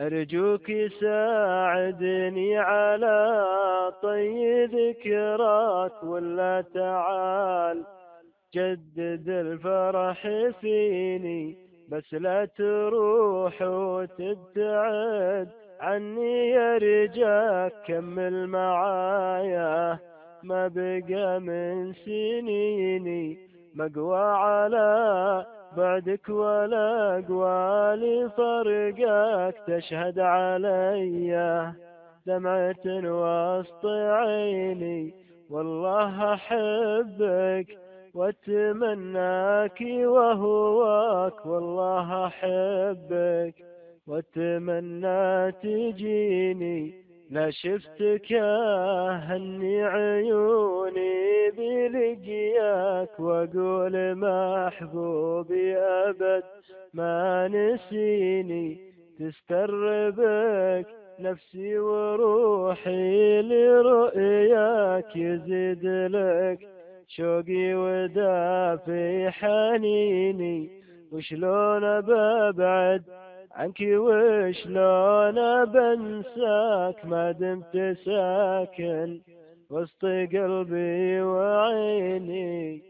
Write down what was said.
أرجوك ساعدني على طي ذكراك ولا تعال. جدد الفرح فيني بس لا تروح وتبتعد. عني يا رجاك كمل معايا ما بقى من سنيني. مقوى على بعدك ولا قوالي فرقك تشهد علي. دمعة وسط عيني والله أحبك وأتمناك وهواك والله أحبك وأتمنى تجيني. لا شفتك هني بلقياك وأقول محبوبي أبد ما نسيني تستربك نفسي وروحي لرؤياك يزيد لك. شوقي ودافي حنيني وشلون ببعد عنك وشلون بنساك؟ ما دمت ساكن وسط قلبي وعيني.